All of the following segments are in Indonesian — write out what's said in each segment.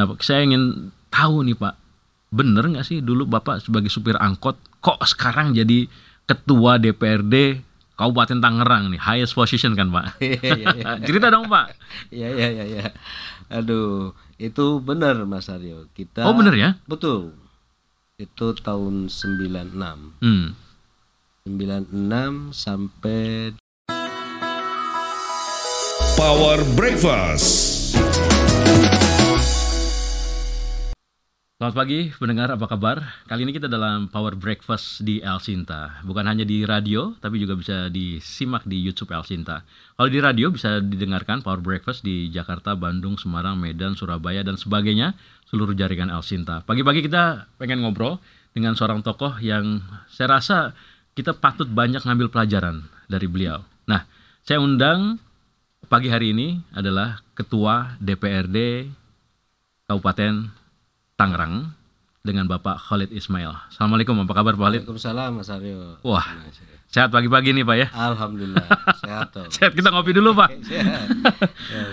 Nah, Pak, saya ingin tahu nih Pak, bener nggak sih dulu Bapak sebagai supir angkot, kok sekarang jadi ketua DPRD Kabupaten Tangerang nih, highest position kan Pak? Iya, iya, iya. Cerita dong Pak. Iya, iya, iya, iya. Aduh, itu benar Mas Aryo. Kita Oh bener ya? Betul. Itu tahun 96. Hmm. 96 sampai Power Breakfast. Selamat pagi pendengar, apa kabar? Kali ini kita dalam Power Breakfast di El Sinta. Bukan hanya di radio, tapi juga bisa disimak di YouTube El Sinta. Kalau di radio bisa didengarkan Power Breakfast di Jakarta, Bandung, Semarang, Medan, Surabaya, dan sebagainya. Seluruh jaringan El Sinta. Pagi-pagi kita pengen ngobrol dengan seorang tokoh yang saya rasa kita patut banyak ngambil pelajaran dari beliau. Nah, saya undang pagi hari ini adalah Ketua DPRD Kabupaten Tangerang dengan Bapak Khalid Ismail. Assalamualaikum, apa kabar Pak Khalid? Waalaikumsalam Mas Aryo. Wah, sehat pagi-pagi nih Pak ya. Alhamdulillah sehat toh. Sehat kita ngopi dulu Pak. Sehat. Ya.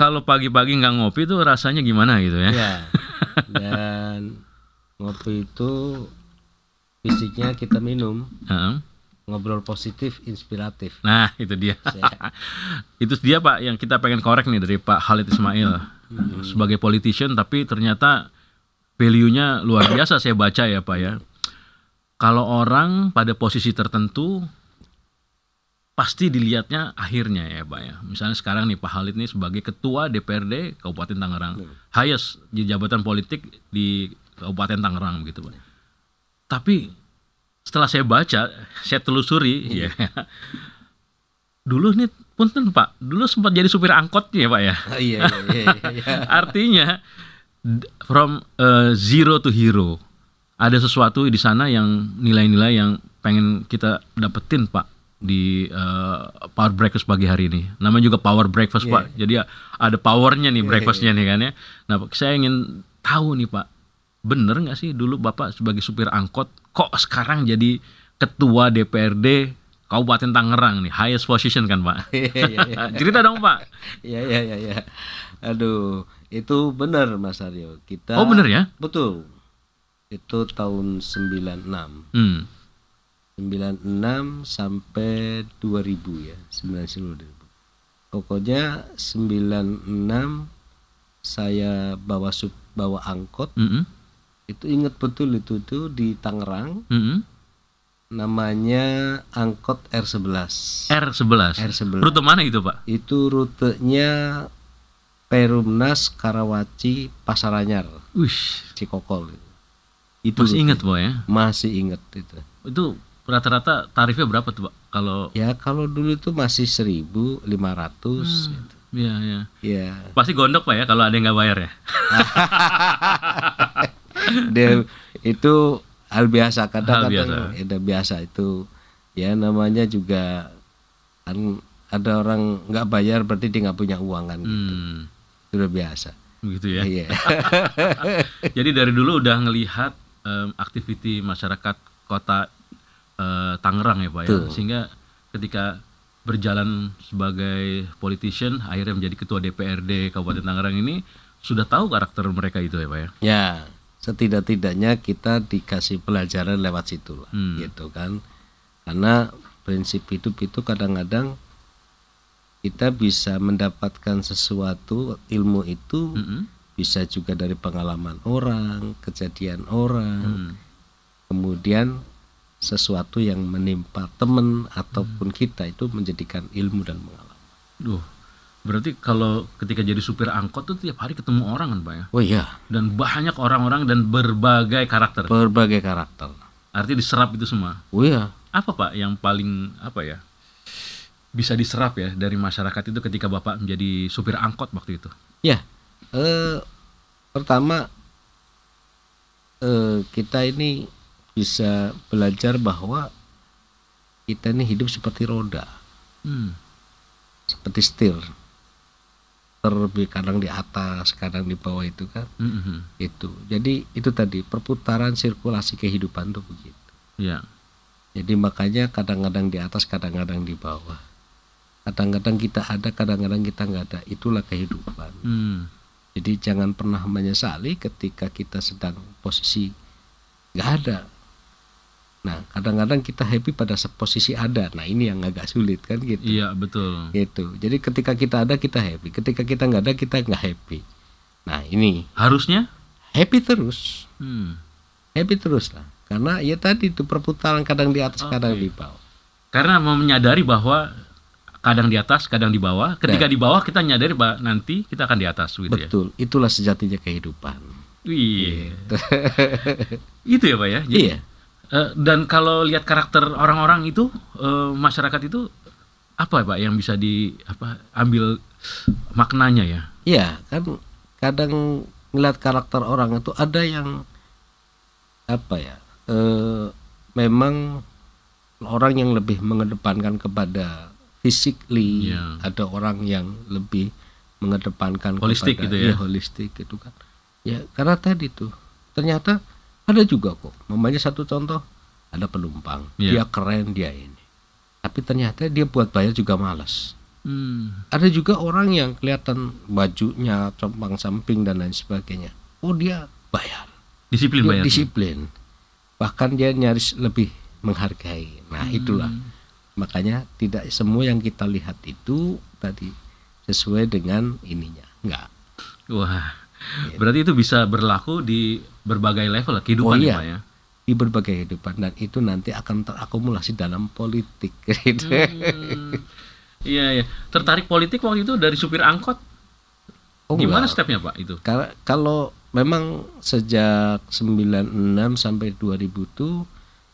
Kalau pagi-pagi nggak ngopi tuh rasanya gimana gitu ya? Ya. Dan ngopi itu fisiknya kita minum, Heeh. ngobrol positif, inspiratif. Nah, itu dia. itu dia Pak yang kita pengen korek nih dari Pak Khalid Ismail. Sebagai politician tapi ternyata value-nya luar biasa saya baca ya Pak ya. Kalau orang pada posisi tertentu pasti dilihatnya akhirnya ya Pak ya. Misalnya sekarang nih Pak Khalid nih sebagai ketua DPRD Kabupaten Tangerang. Highest di jabatan politik di Kabupaten Tangerang begitu Pak. Tapi setelah saya baca, saya telusuri ya. Dulu nih punten Pak, dulu sempat jadi supir angkot ya Pak ya. Iya, iya, iya, iya. Artinya from uh, zero to hero. Ada sesuatu di sana yang nilai-nilai yang pengen kita dapetin Pak di uh, Power Breakfast pagi hari ini. Namanya juga Power Breakfast Pak. Jadi ya, ada powernya nih breakfastnya nih kan ya. Nah saya ingin tahu nih Pak, bener nggak sih dulu Bapak sebagai supir angkot kok sekarang jadi ketua DPRD Kabupaten Tangerang nih, highest position kan Pak? Iya, iya, iya. Cerita dong Pak. Iya, iya, iya, iya. Aduh, itu benar Mas Aryo. Kita Oh bener ya? Betul. Itu tahun 96. Hmm. 96 sampai 2000 ya, 99 2000. Pokoknya 96 saya bawa sub, bawa angkot, Mm-mm. itu ingat betul itu tuh di Tangerang Mm-mm. namanya angkot R11. R11. R11. Rute mana itu Pak? Itu rutenya Perumnas Karawaci Pasaranyar, Wih, Cikokol. Itu masih ingat Pak ya? Masih ingat itu. Itu rata-rata tarifnya berapa tuh Pak? Kalau Ya kalau dulu itu masih 1.500 gitu. Iya, iya. Ya, Pasti gondok Pak ya kalau ada yang nggak bayar ya. dia itu hal biasa Hal kadang-kadang ya, biasa itu ya namanya juga kan ada orang nggak bayar berarti dia nggak punya uang kan gitu. Hmm, Sudah biasa. begitu ya. Iya. Jadi dari dulu udah ngelihat em, aktiviti masyarakat kota eh, Tangerang ya Pak ya. Sehingga ketika berjalan sebagai politician akhirnya menjadi ketua DPRD Kabupaten Tangerang ini sudah tahu karakter mereka itu ya Pak ya. Ya, setidak-tidaknya kita dikasih pelajaran lewat situ lah, Hmm. gitu kan. Karena prinsip hidup itu kadang-kadang kita bisa mendapatkan sesuatu ilmu itu Mm-mm. bisa juga dari pengalaman orang, kejadian orang, Hmm. kemudian sesuatu yang menimpa teman ataupun kita itu menjadikan ilmu dan pengalaman. Duh, berarti kalau ketika jadi supir angkot tuh tiap hari ketemu orang kan Pak ya? Oh iya, Dan banyak orang-orang dan berbagai karakter. berbagai karakter. Artinya diserap itu semua. Oh iya, Apa Pak yang paling apa ya? Bisa diserap ya dari masyarakat itu ketika Bapak menjadi supir angkot waktu itu. Ya, eh, pertama eh, kita ini bisa belajar bahwa kita ini hidup seperti roda, Hmm. seperti setir, terlebih kadang di atas, kadang di bawah itu kan, Mhm. itu. Jadi itu tadi perputaran sirkulasi kehidupan tuh begitu. Ya. Jadi makanya kadang-kadang di atas, kadang-kadang di bawah. Kadang-kadang kita ada, kadang-kadang kita nggak ada. Itulah kehidupan. Hmm. Jadi jangan pernah menyesali ketika kita sedang posisi nggak ada. Nah, kadang-kadang kita happy pada posisi ada. Nah, ini yang agak sulit kan gitu. Iya, betul. Gitu. Jadi ketika kita ada kita happy, ketika kita nggak ada kita nggak happy. Nah, ini Harusnya happy terus, hmm. happy terus lah. Karena ya tadi itu perputaran kadang di atas, kadang Oke. di bawah. karena mau menyadari bahwa kadang di atas, kadang di bawah. Ketika Nah. di bawah kita nyadari bahwa nanti kita akan di atas gitu ya. Betul, itulah sejatinya kehidupan. Iya. Itu ya, Pak ya. Jadi, Iya. eh, dan kalau lihat karakter orang-orang itu eh, masyarakat itu apa Pak yang bisa di apa ambil maknanya ya? Iya, kan kadang ngeliat karakter orang itu ada yang apa ya? eh memang orang yang lebih mengedepankan kepada physically, Iya. ada orang yang lebih mengedepankan Holistik kepada gitu ya? iya, holistik gitu kan. Ya, karena tadi tuh ternyata ada juga kok. Mamanya satu contoh, ada penumpang, Iya. dia keren dia ini. Tapi ternyata dia buat bayar juga malas Hmm. ada juga orang yang kelihatan bajunya compang samping dan lain sebagainya oh dia bayar Disiplin dia bayarnya. disiplin bahkan dia nyaris lebih menghargai nah Hmm. Makanya tidak semua yang kita lihat itu tadi sesuai dengan ininya enggak Wah. Berarti itu bisa berlaku di berbagai level kehidupan Oh, ya, iya. Pak ya. di berbagai kehidupan dan itu nanti akan terakumulasi dalam politik gitu. Hmm. Iya, iya. Tertarik politik waktu itu dari supir angkot. Oh, Gimana enggak. stepnya Pak itu? Karena kalau memang sejak 96 sampai 2000 tuh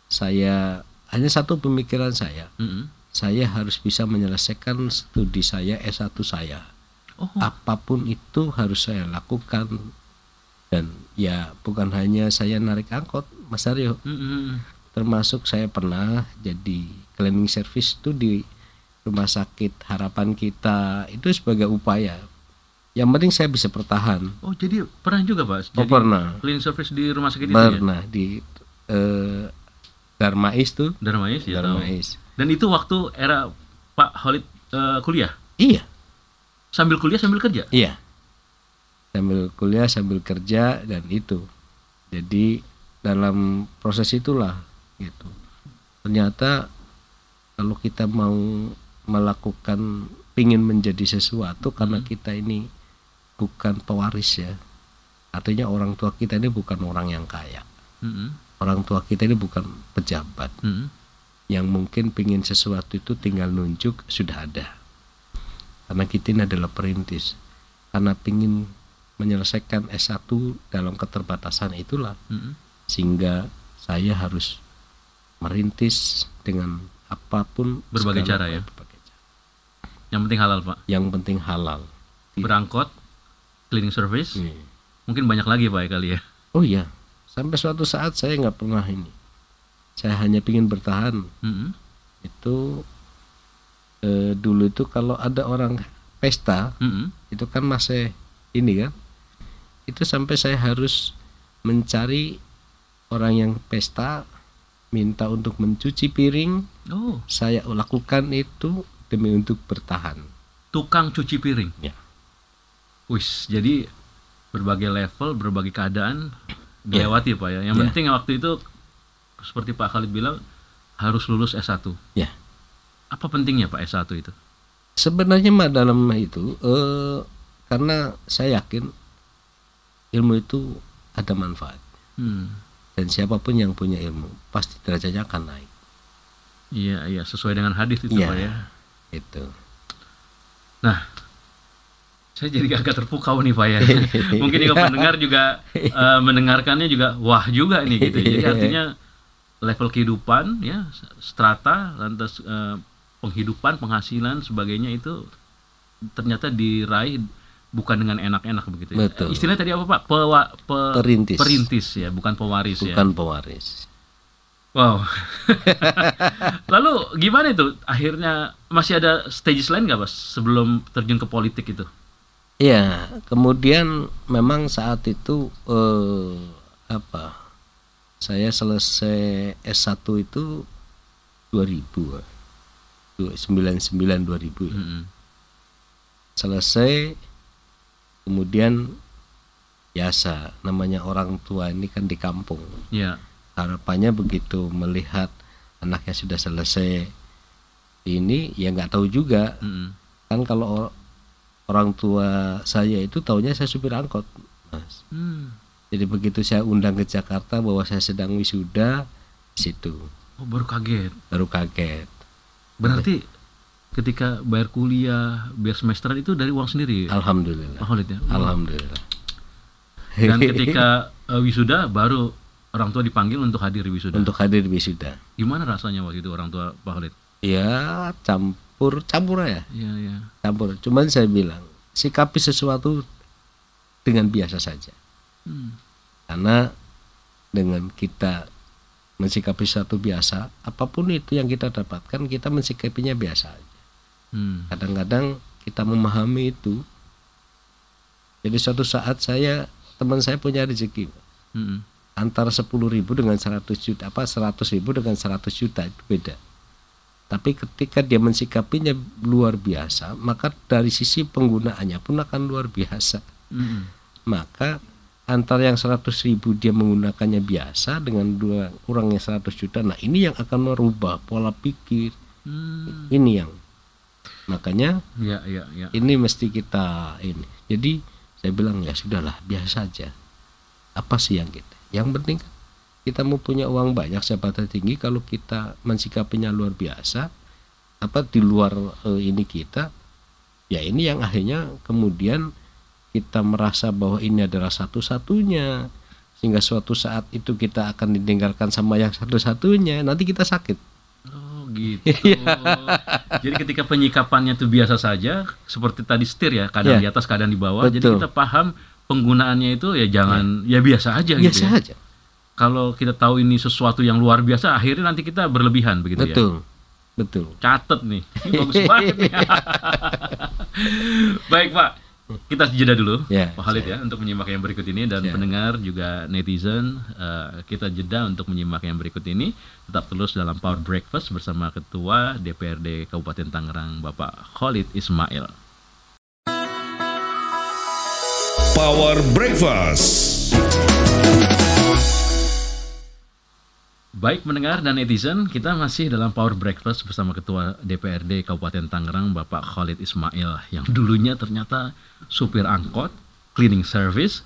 saya hanya satu pemikiran saya. Mm-mm. Saya harus bisa menyelesaikan studi saya S1 saya. Oh, Apa pun itu harus saya lakukan dan ya bukan hanya saya narik angkot Mas Aryo mm-mm. termasuk saya pernah jadi cleaning service itu di rumah sakit harapan kita itu sebagai upaya yang penting saya bisa bertahan oh jadi pernah juga Pak? Oh, Jadi pernah. cleaning service di rumah sakit itu ya? pernah di eh, Darmais tuh. Darmais ya tahu. Darmais. Dan itu waktu era Pak Holid eh, kuliah. iya. Sambil kuliah sambil kerja. iya. Sambil kuliah sambil kerja dan itu. Jadi dalam proses itulah gitu. Ternyata kalau kita mau melakukan pingin menjadi sesuatu karena kita ini bukan pewaris ya. Artinya orang tua kita ini bukan orang yang kaya. Mm-mm. Orang tua kita ini bukan pejabat Mm-mm. yang mungkin pingin sesuatu itu tinggal nunjuk sudah ada karena kita ini adalah perintis karena pingin menyelesaikan S1 dalam keterbatasan itulah Mm-mm. sehingga saya harus merintis dengan apa pun Berbagai cara ya? berbagai cara. Yang penting halal Pak. yang penting halal Berangkot, cleaning service, Hmm. mungkin banyak lagi Pak ya kali ya. oh iya sampai suatu saat saya nggak pernah ini saya hanya pingin bertahan Mm-mm. itu eh, dulu itu kalau ada orang pesta Mm-mm. itu kan masih ini kan itu sampai saya harus mencari orang yang pesta minta untuk mencuci piring Oh, saya lakukan itu demi untuk bertahan tukang cuci piring. Ya. Wis, jadi berbagai level, berbagai keadaan Ya. dilewati Pak ya. Yang Ya. penting waktu itu seperti Pak Khalid bilang harus lulus S1. ya Apa pentingnya Pak S1 itu? sebenarnya mah dalam itu eh, karena saya yakin ilmu itu ada manfaat Hmm. dan siapa pun yang punya ilmu pasti derajatnya akan naik Iya, iya, sesuai dengan hadis itu Iya. Pak ya. itu Saya jadi agak terpukau nih Pak ya. Mungkin juga pendengar juga eh, mendengarkannya juga wah juga nih gitu. Jadi artinya level kehidupan ya, strata, lantas eh, penghidupan, penghasilan sebagainya itu ternyata diraih bukan dengan enak-enak begitu ya. Betul. Istilahnya tadi apa Pak? Pewa- pe- Perintis. Perintis ya, bukan pewaris ya. bukan pewaris Wow. Lalu gimana itu? Akhirnya masih ada stages lain nggak, Mas? Sebelum terjun ke politik itu? Ya, kemudian memang saat itu eh, apa? Saya selesai S1 itu 2000. 99 2000 ya. Mm-mm. Selesai kemudian biasa namanya orang tua ini kan di kampung ya harapannya begitu melihat anaknya sudah selesai ini ya nggak tahu juga Mm-mm. kan kalau orang tua saya itu taunya saya supir angkot mas. Hmm. jadi begitu saya undang ke Jakarta bahwa saya sedang wisuda di situ. Oh baru kaget? Baru kaget. Berarti ketika bayar kuliah bayar semesteran itu dari uang sendiri? Alhamdulillah. Pak Khalid ya. Alhamdulillah. Dan ketika eh, wisuda baru orang tua dipanggil untuk hadir di wisuda? Untuk hadir di wisuda. Gimana rasanya waktu itu orang tua Pak Khalid? Ya campur campur ya Iya iya. Campur. Cuman saya bilang sikapi sesuatu dengan biasa saja. Hmm. karena dengan kita mensikapi sesuatu biasa apa pun itu yang kita dapatkan kita mensikapinya biasa aja. Hmm. kadang-kadang kita memahami itu. Jadi suatu saat saya teman saya punya rezeki Mm-mm. antara 10.000 ribu dengan 100 juta apa 100 ribu dengan 100 juta itu beda tapi ketika dia mensikapinya luar biasa maka dari sisi penggunaannya pun akan luar biasa. Maka antara yang 100 ribu dia menggunakannya biasa dengan dua kurangnya 100 juta nah ini yang akan merubah pola pikir. Hmm. ini yang makanya ya ya ya. ini mesti kita ini. Jadi saya bilang ya sudahlah biasa saja apa sih yang kita yang penting kan kita mau punya uang banyak jabatan tinggi kalau kita mensikapinya luar biasa apa di luar eh, ini kita ya ini yang akhirnya kemudian kita merasa bahwa ini adalah satu-satunya sehingga suatu saat itu kita akan ditinggalkan sama yang satu-satunya nanti kita sakit Oh gitu. Jadi ketika penyikapannya itu biasa saja, seperti tadi setir ya, kadang Ya. di atas, kadang di bawah. Jadi Betul. kita paham penggunaannya itu ya jangan ya, biasa aja gitu. biasa ya. aja Kalau kita tahu ini sesuatu yang luar biasa, akhirnya nanti kita berlebihan begitu ya. betul betul Catet nih, ini bagus banget nih. Baik Pak, kita jeda dulu Ya, Pak Khalid ya untuk menyimak yang berikut ini dan Ya. pendengar juga netizen eh, kita jeda untuk menyimak yang berikut ini tetap terus dalam Power Breakfast bersama Ketua DPRD Kabupaten Tangerang Bapak Khalid Ismail. Power Breakfast. Baik mendengar dan netizen, kita masih dalam Power Breakfast bersama Ketua DPRD Kabupaten Tangerang Bapak Khalid Ismail yang dulunya ternyata supir angkot, cleaning service,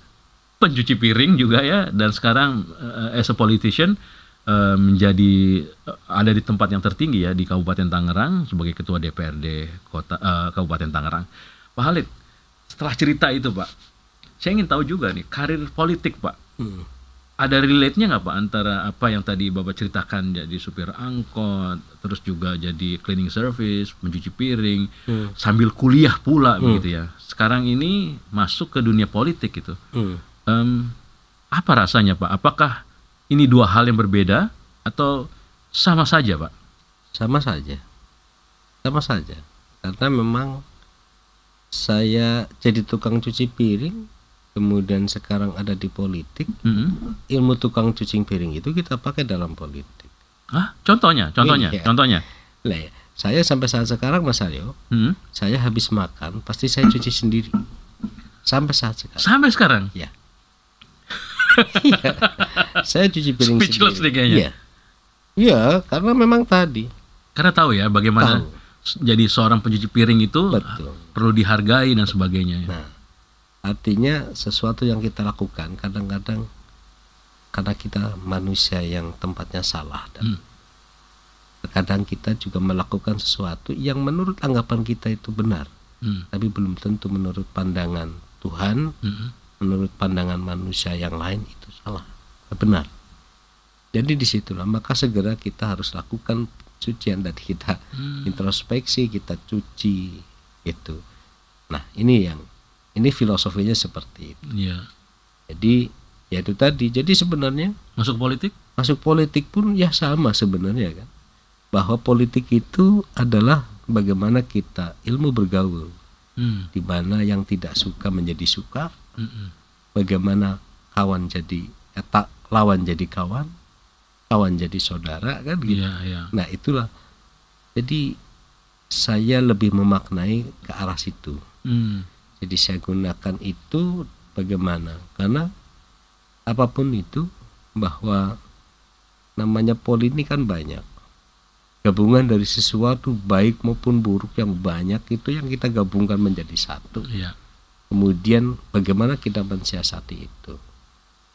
pencuci piring juga ya dan sekarang eh, as a politician eh, menjadi eh, ada di tempat yang tertinggi ya di Kabupaten Tangerang sebagai Ketua DPRD Kota eh, Kabupaten Tangerang. Pak Khalid, setelah cerita itu Pak, saya ingin tahu juga nih karir politik Pak Hmm. Ada relate-nya nggak Pak antara apa yang tadi Bapak ceritakan jadi supir angkot, terus juga jadi cleaning service, mencuci piring, Hmm. sambil kuliah pula begitu ya. Sekarang ini masuk ke dunia politik gitu. Hmm. Em, apa rasanya Pak? Apakah ini dua hal yang berbeda atau sama saja Pak? sama saja sama saja karena memang saya jadi tukang cuci piring kemudian sekarang ada di politik Mm-mm. ilmu tukang cuci piring itu kita pakai dalam politik Ah, contohnya, contohnya, Iya. contohnya. lah ya, saya sampai saat sekarang Mas Aryo Hmm. saya habis makan pasti saya cuci sendiri sampai saat sekarang Sampai sekarang. ya Iya. saya cuci piring Speechless sendiri kayaknya. iya iya karena memang tadi Karena tahu ya bagaimana Tahu. jadi seorang pencuci piring itu betul perlu dihargai dan sebagainya. ya. Nah, artinya sesuatu yang kita lakukan kadang-kadang karena kita manusia yang tempatnya salah dan Hmm. terkadang kita juga melakukan sesuatu yang menurut anggapan kita itu benar, Hmm. tapi belum tentu menurut pandangan Tuhan, Mm-mm. menurut pandangan manusia yang lain itu salah, benar. Jadi di situlah maka segera kita harus lakukan cucian dan kita Hmm. introspeksi, kita cuci itu. Nah ini yang ini filosofinya seperti itu. Iya. Jadi ya itu tadi. Jadi sebenarnya Masuk politik? masuk politik pun ya sama sebenarnya kan. Bahwa politik itu adalah bagaimana kita ilmu bergaul, Hmm. di mana yang tidak suka menjadi suka, Mm-mm. bagaimana kawan jadi eh, tak lawan jadi kawan, kawan jadi saudara kan gitu. Iya, iya. Nah itulah. Jadi saya lebih memaknai ke arah situ. Hmm. Jadi saya gunakan itu bagaimana? Karena apa pun itu bahwa namanya poli ini kan banyak. Gabungan dari sesuatu baik maupun buruk yang banyak itu yang kita gabungkan menjadi satu. Iya. kemudian bagaimana kita mensiasati itu?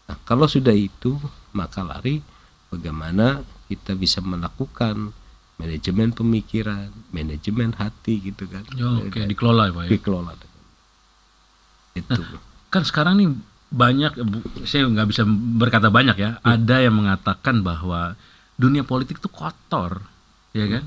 Nah kalau sudah itu maka lari bagaimana kita bisa melakukan manajemen pemikiran manajemen hati gitu kan. Oh, Oke, dikelola ya Pak ya. dikelola itu Kan sekarang nih banyak, saya nggak bisa berkata banyak ya. Ada yang mengatakan bahwa dunia politik itu kotor, ya kan?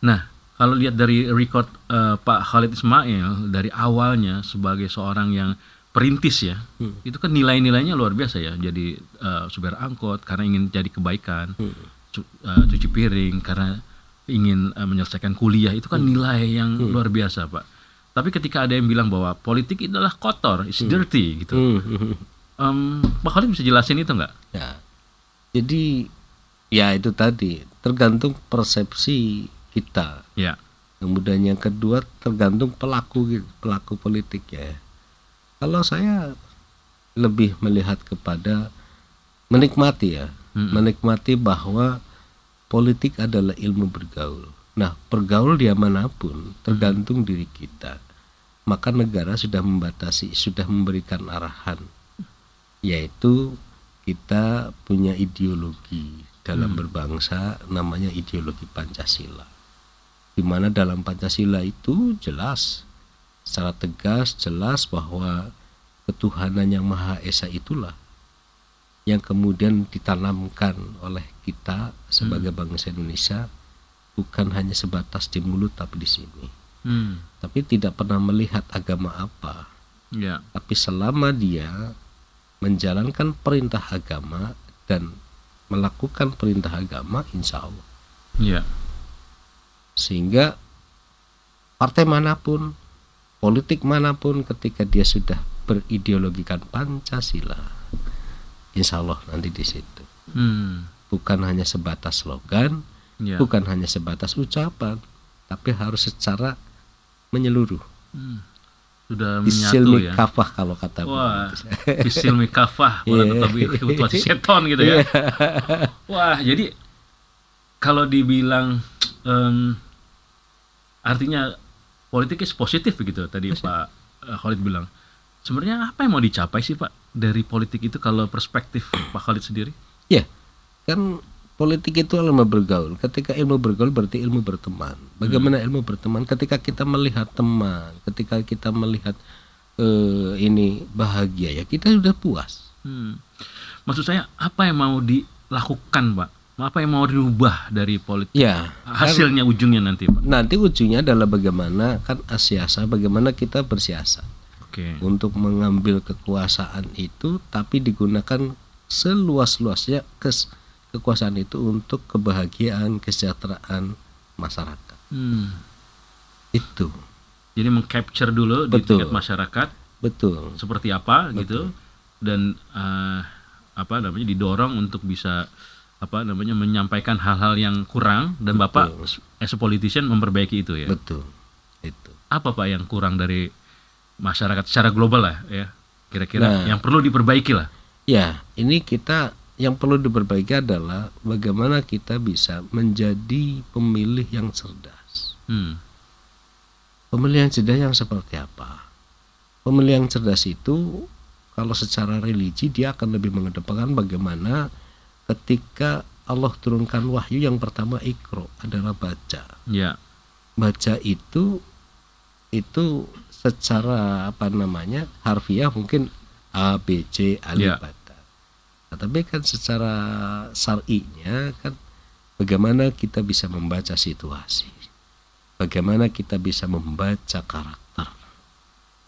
Nah, kalau lihat dari record eh, Pak Khalid Ismail dari awalnya sebagai seorang yang perintis ya, Hmm. itu kan nilai-nilainya luar biasa ya. Jadi eh, supir angkot karena ingin jadi kebaikan, Hmm. cu- eh, cuci piring karena ingin eh, menyelesaikan kuliah itu kan nilai yang luar biasa pak. Tapi ketika ada yang bilang bahwa politik itu adalah kotor, it's dirty gitu. Hmm, hmm, hmm. Em, Pak Khalid bisa jelasin itu nggak? Ya. Jadi ya itu tadi tergantung persepsi kita. Ya, Kemudian yang kedua tergantung pelaku gitu, pelaku politik ya. Kalau saya lebih melihat kepada menikmati ya, Mm-mm. menikmati bahwa politik adalah ilmu bergaul. Nah, bergaul dia mana pun tergantung diri kita. Maka negara sudah membatasi, sudah memberikan arahan, yaitu kita punya ideologi dalam berbangsa namanya ideologi Pancasila. Di mana dalam Pancasila itu jelas secara tegas jelas bahwa ketuhanan yang maha esa itulah yang kemudian ditanamkan oleh kita sebagai bangsa Indonesia bukan hanya sebatas di mulut tapi di sini hmm. tapi tidak pernah melihat agama apa ya, tapi selama dia menjalankan perintah agama dan melakukan perintah agama insya Allah ya, sehingga partai mana pun politik mana pun ketika dia sudah berideologikan Pancasila insya Allah nanti di situ hmm. bukan hanya sebatas slogan ya. bukan hanya sebatas ucapan tapi harus secara menyeluruh Hmm. Sudah menyatu ya. kafah kalau kata Wah, Bung. isilmi kafah, Iya. kebutuhan seton gitu ya. Iya. Wah, jadi kalau dibilang em, artinya politik is positif begitu tadi Pak eh, Khalid bilang. Sebenarnya apa yang mau dicapai sih Pak dari politik itu kalau perspektif Pak Khalid sendiri? Ya, kan politik itu ilmu bergaul. Ketika ilmu bergaul berarti ilmu berteman. Bagaimana ilmu berteman? Ketika kita melihat teman, ketika kita melihat eh, ini bahagia ya kita sudah puas. Hmm. Maksud saya apa yang mau dilakukan Pak? Apa yang mau dirubah dari politik? Ya, Hasilnya ujungnya nanti Pak. nanti ujungnya adalah bagaimana kan asiasa, bagaimana kita bersiasat Oke. untuk mengambil kekuasaan itu, tapi digunakan seluas-luasnya kes kekuasaan itu untuk kebahagiaan, kesejahteraan masyarakat. Hmm. Itu Jadi mengcapture dulu di Betul. tingkat masyarakat betul. seperti apa gitu dan eh, apa namanya didorong untuk bisa apa namanya menyampaikan hal-hal yang kurang dan bapak as a politician memperbaiki itu ya Betul. Itu. apa pak yang kurang dari masyarakat secara global lah ya kira-kira Nah. yang perlu diperbaiki lah Ya, ini kita yang perlu diperbaiki adalah bagaimana kita bisa menjadi pemilih yang cerdas. hmm. Pemilih yang cerdas yang seperti apa? Pemilih yang cerdas itu kalau secara religi dia akan lebih mengedepankan bagaimana ketika Allah turunkan wahyu yang pertama ikro adalah baca. ya Baca itu itu secara apa namanya harfiah mungkin A B C alif Ya. Nah, tapi kan secara syar'inya kan bagaimana kita bisa membaca situasi. Bagaimana kita bisa membaca karakter.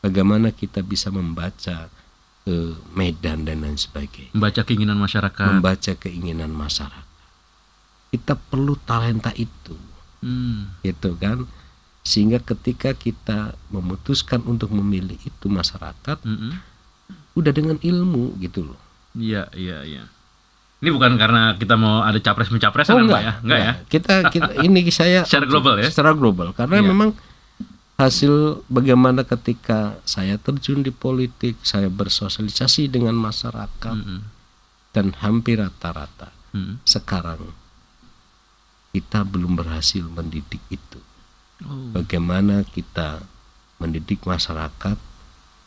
Bagaimana kita bisa membaca eh, medan dan lain sebagainya. membaca keinginan masyarakat Membaca keinginan masyarakat. Kita perlu talenta itu hmm. gitu kan sehingga ketika kita memutuskan untuk memilih itu masyarakat Mm-mm. udah dengan ilmu gitu loh iya iya iya ini bukan karena kita mau ada capres mencapresan Oh, Pak ya enggak ya kita kita ini saya Secara global ya? secara global karena Iya. memang hasil bagaimana ketika saya terjun di politik saya bersosialisasi dengan masyarakat Mm-mm. dan hampir rata-rata Mm-mm. sekarang kita belum berhasil mendidik itu Oh. bagaimana kita mendidik masyarakat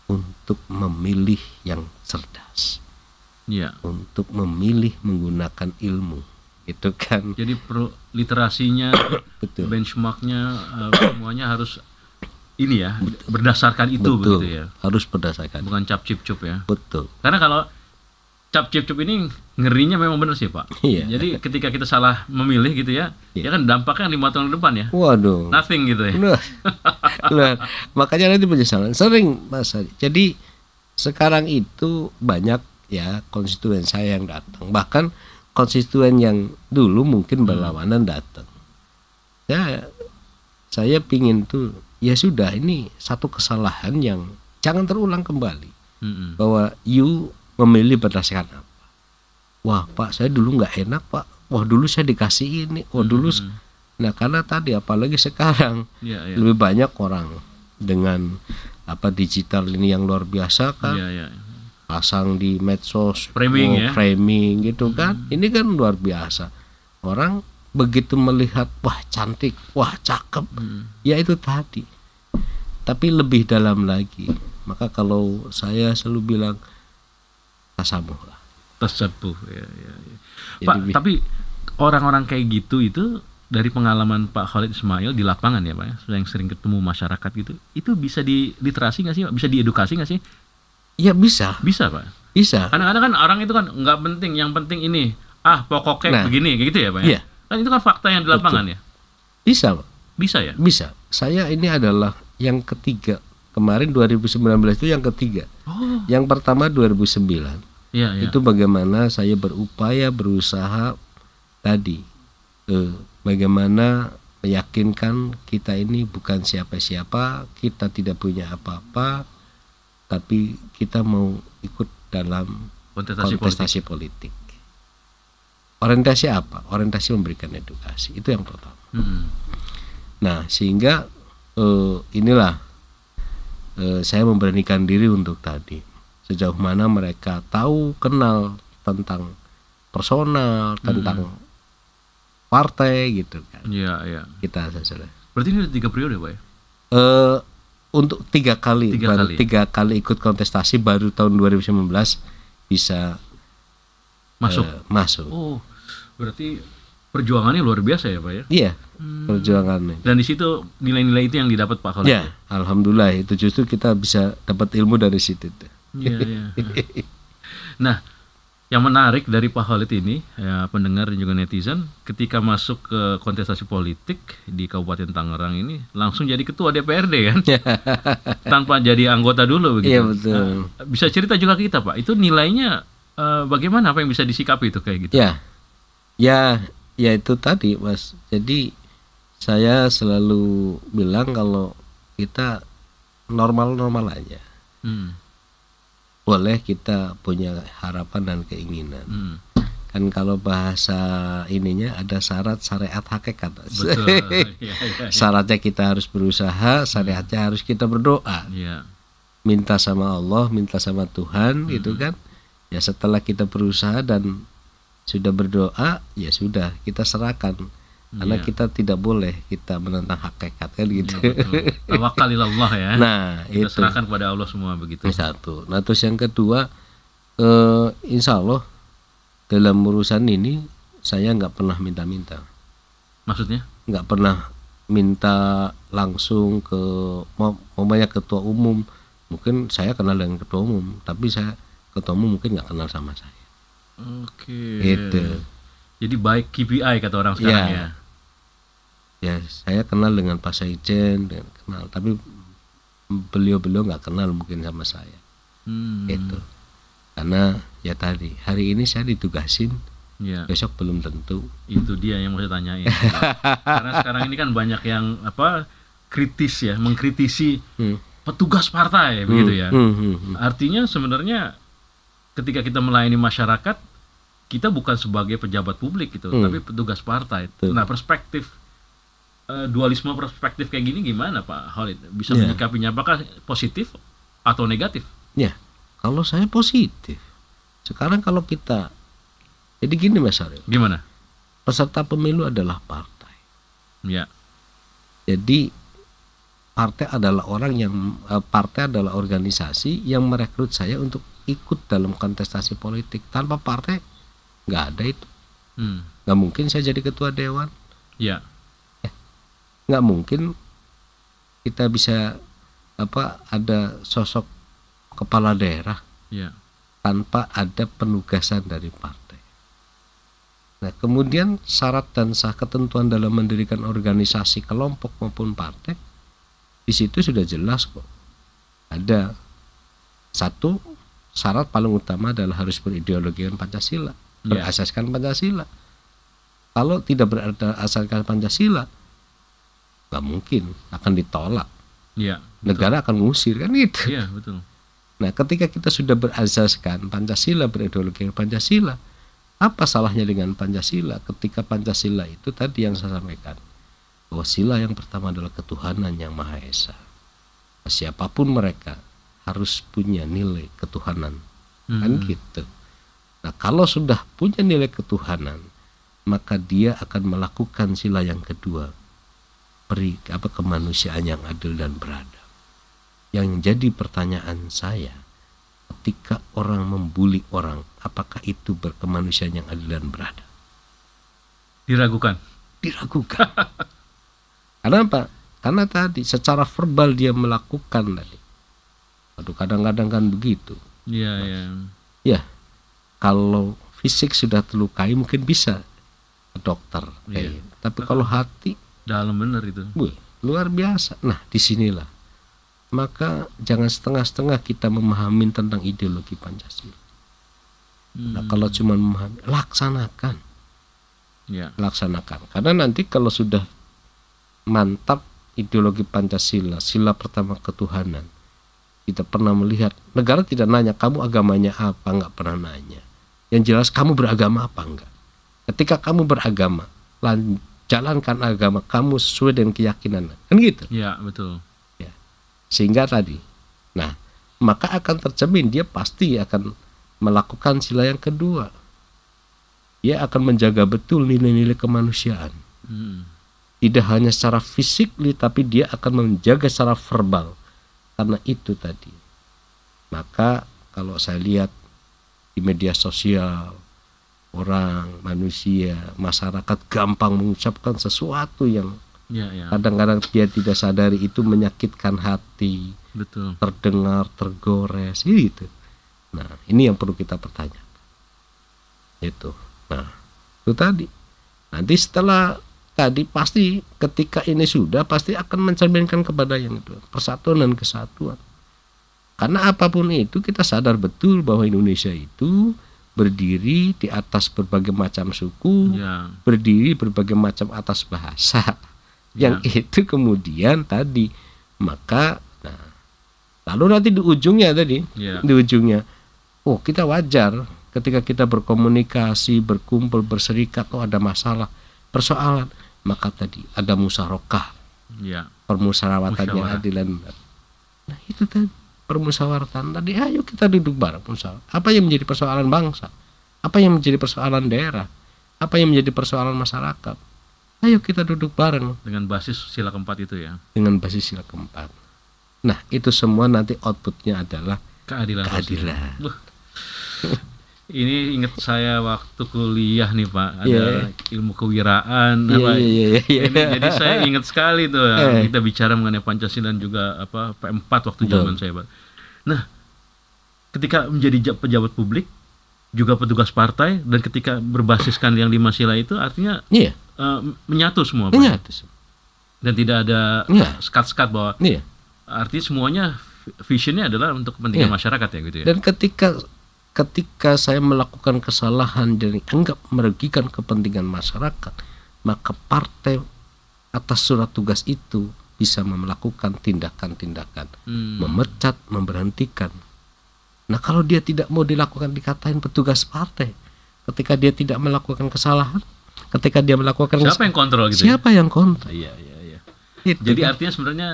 untuk memilih yang cerdas Iya. untuk memilih menggunakan ilmu itu kan Jadi perlu literasinya, betul benchmarknya eh, semuanya harus ini ya berdasarkan itu betul begitu ya, harus berdasarkan bukan cap cip cup ya. betul Karena kalau cap cip cup ini ngerinya memang benar sih pak. Iya. Jadi ketika kita salah memilih gitu ya, Iya. ya kan dampaknya lima tahun ke depan ya, waduh nothing gitu ya. Loh, loh, makanya nanti penyesalan sering mas Adi. jadi sekarang itu banyak ya konstituen saya yang datang bahkan konstituen yang dulu mungkin berlawanan datang ya saya pingin tuh ya sudah ini satu kesalahan yang jangan terulang kembali Mm-mm. bahwa you memilih berdasarkan apa wah pak saya dulu nggak enak pak wah dulu saya dikasih ini wah dulu Mm-mm. nah karena tadi apalagi sekarang Iya, iya. lebih banyak orang dengan apa digital ini yang luar biasa kan Iya, iya. Pasang di medsos Framing oh, ya. framing gitu kan ini kan luar biasa orang begitu melihat wah cantik wah cakep Mm. ya itu tadi tapi lebih dalam lagi maka kalau saya selalu bilang tasamuh lah Tersebut ya, ya, ya. Jadi Pak, bi- tapi orang-orang kayak gitu itu dari pengalaman Pak Khalid Ismail di lapangan ya Pak ya, yang sering ketemu masyarakat gitu, itu bisa di literasi nggak sih, Pak? bisa diedukasi nggak sih? Ya bisa Bisa Pak. bisa Kadang-kadang kan orang itu kan nggak penting, yang penting ini, ah pokoknya Nah. begini, kayak gitu ya Pak ya? Iya. Kan itu kan fakta yang di lapangan ya, bisa Pak. bisa ya? bisa saya ini adalah yang ketiga kemarin 2019 itu yang ketiga Oh, yang pertama 2009 iya iya. itu bagaimana saya berupaya berusaha tadi eh, bagaimana meyakinkan kita ini bukan siapa-siapa kita tidak punya apa-apa tapi kita mau ikut dalam kontestasi, politik. kontestasi politik. Orientasi apa? Orientasi memberikan edukasi itu yang pertama. Mm-mm. Nah sehingga eh, inilah eh, saya memberanikan diri untuk tadi sejauh mana mereka tahu kenal tentang personal tentang partai gitu kan Iya iya. kita saja Berarti ini udah tiga periode Pak ya? eh untuk tiga kali Tiga baru kali. tiga kali ikut kontestasi baru tahun 2019 bisa Masuk. eh, masuk Oh, berarti perjuangannya luar biasa ya Pak ya? iya Hmm. perjuangannya Dan di situ nilai-nilai itu yang didapat Pak Khalid. ya alhamdulillah itu justru kita bisa dapat ilmu dari situ. Iya, iya. Nah, yang menarik dari Pak Khalid ini, ya, pendengar dan juga netizen, ketika masuk ke kontestasi politik di Kabupaten Tangerang ini, langsung jadi ketua DPRD kan, tanpa jadi anggota dulu begitu. Iya, betul. Nah, bisa cerita juga kita Pak, itu nilainya eh, bagaimana? Apa yang bisa disikapi itu kayak gitu? Ya, ya, ya itu tadi, Mas. Jadi saya selalu bilang kalau kita normal-normal aja. Hmm, Boleh kita punya harapan dan keinginan. hmm. Kan kalau bahasa ininya ada syarat syariat hakikat. Betul. Iya, iya, iya. Syaratnya kita harus berusaha, syariatnya harus kita berdoa. Iya. Minta sama Allah, minta sama Tuhan gitu kan. Ya setelah kita berusaha dan sudah berdoa, ya sudah kita serahkan. Karena Iya. kita tidak boleh kita menentang hakikat kan gitu. Iya, betul. Tawakal ilallah ya. Nah, kita itu. serahkan kepada Allah semua begitu. Itu satu. Nah, terus yang kedua, eh, insya Allah dalam urusan ini saya nggak pernah minta-minta, Maksudnya? nggak pernah minta langsung ke mau banyak ketua umum. Mungkin saya kenal dengan ketua umum, tapi saya ketua umum mungkin nggak kenal sama saya. Oke. Gitu. Jadi baik KPI kata orang sekarang Iya. ya. Ya, saya kenal dengan Pak Saijen, dan kenal, tapi beliau-beliau nggak kenal mungkin sama saya. Hmm. Gitu. Karena ya tadi hari ini saya ditugasin, Ya, besok belum tentu. itu dia yang mau saya tanyain. Karena sekarang ini kan banyak yang apa kritis ya, mengkritisi Hmm. petugas partai begitu ya. Hmm, hmm, hmm. Artinya sebenarnya ketika kita melayani masyarakat, kita bukan sebagai pejabat publik gitu, Hmm. tapi petugas partai. Betul. Nah, perspektif eh, dualisme perspektif kayak gini gimana Pak Holid? Bisa Ya. menyikapinya apakah positif atau negatif? Ya, kalau saya positif. Sekarang kalau kita jadi gini Mas Aryo, Gimana? peserta pemilu adalah partai. Ya. Jadi partai adalah orang yang eh, partai adalah organisasi yang merekrut saya untuk ikut dalam kontestasi politik. Tanpa partai nggak ada itu. Hmm. Nggak mungkin saya jadi ketua dewan. Ya. Nggak mungkin kita bisa apa ada sosok kepala daerah Ya. tanpa ada penugasan dari partai. Nah, kemudian syarat dan sah ketentuan dalam mendirikan organisasi kelompok maupun partai di situ sudah jelas kok. Ada satu syarat paling utama adalah harus berideologikan Pancasila, Ya. berasaskan Pancasila. Kalau tidak berasaskan Pancasila, nggak mungkin akan ditolak. Ya. Negara akan mengusir kan itu. Iya, betul. Nah, ketika kita sudah berazaskan Pancasila, berideologi Pancasila, apa salahnya dengan Pancasila ketika Pancasila itu tadi yang saya sampaikan bahwa sila yang pertama adalah ketuhanan yang Maha Esa. Siapa pun mereka harus punya nilai ketuhanan. Kan Hmm. gitu. Nah, kalau sudah punya nilai ketuhanan, maka dia akan melakukan sila yang kedua. Peri apa kemanusiaan yang adil dan beradab. Yang jadi pertanyaan saya, ketika orang membuli orang, apakah itu berkemanusiaan yang adil dan beradab? Diragukan. Diragukan. Karena apa? Karena tadi secara verbal dia melakukan tadi. Aduh kadang-kadang kan begitu. Iya, ya. Ya, kalau fisik sudah terlukai mungkin bisa ke dokter. Iya. gitu. Tapi kalau hati, Dalam bener itu. wih, luar biasa. Nah, di sinilah. Maka jangan setengah-setengah kita memahami tentang ideologi Pancasila. Nah, Hmm. kalau cuma memahami, laksanakan, Ya. laksanakan. Karena nanti kalau sudah mantap ideologi Pancasila, sila pertama ketuhanan, kita pernah melihat negara tidak nanya kamu agamanya apa, nggak pernah nanya. Yang jelas kamu beragama apa enggak. Ketika kamu beragama, lan- jalankan agama kamu sesuai dengan keyakinan, kan gitu. Ya, betul. Sehingga tadi, nah maka akan tercermin dia pasti akan melakukan sila yang kedua. Dia akan menjaga betul nilai-nilai kemanusiaan Hmm. tidak hanya secara fisik tapi dia akan menjaga secara verbal karena itu tadi maka kalau saya lihat di media sosial orang manusia masyarakat gampang mengucapkan sesuatu yang Ya, ya. kadang-kadang dia tidak sadari itu menyakitkan hati Betul. terdengar tergores gitu. Nah ini yang perlu kita pertanyakan. Itu. Nah itu tadi. Nanti setelah tadi pasti ketika ini sudah pasti akan mencerminkan kepada yang itu persatuan dan kesatuan. Karena apa pun itu kita sadar betul bahwa Indonesia itu berdiri di atas berbagai macam suku Ya. berdiri berbagai macam atas bahasa yang itu kemudian tadi maka nah lalu nanti di ujungnya tadi Ya. di ujungnya oh kita wajar ketika kita berkomunikasi berkumpul berserikat oh ada masalah persoalan maka tadi ada musyarakah Ya. permusyawaratan yang adil dan benar. nah itu tadi permusyawaratan tadi ayo kita duduk bareng musyawarah apa yang menjadi persoalan bangsa? Apa yang menjadi persoalan daerah? Apa yang menjadi persoalan masyarakat? Ayo kita duduk bareng. Dengan basis sila keempat itu ya. dengan basis sila keempat. Nah itu semua nanti outputnya adalah Keadilan. keadilan. Ini ingat saya waktu kuliah nih Pak, ada Iya. ilmu kewiraan Iya, apa. iya, iya, iya. Ini jadi saya ingat sekali tuh Eh. kita bicara mengenai Pancasila dan juga apa P4 waktu zaman saya Pak. Nah, ketika menjadi ja- pejabat publik juga petugas partai dan ketika berbasiskan yang lima sila itu artinya iya eh, menyatu semua Pak. menyatu dan tidak ada Iya. skat-skat bahwa iya artinya semuanya visionnya adalah untuk kepentingan Iya. masyarakat ya gitu ya. dan ketika ketika saya melakukan kesalahan dan anggap merugikan kepentingan masyarakat maka partai atas surat tugas itu bisa melakukan tindakan-tindakan Hmm. memecat memberhentikan nah kalau dia tidak mau dilakukan dikatain petugas partai ketika dia tidak melakukan kesalahan ketika dia melakukan Siapa yang kontrol gitu ya? siapa yang kontra Iya, iya, Itu Jadi kan. artinya sebenarnya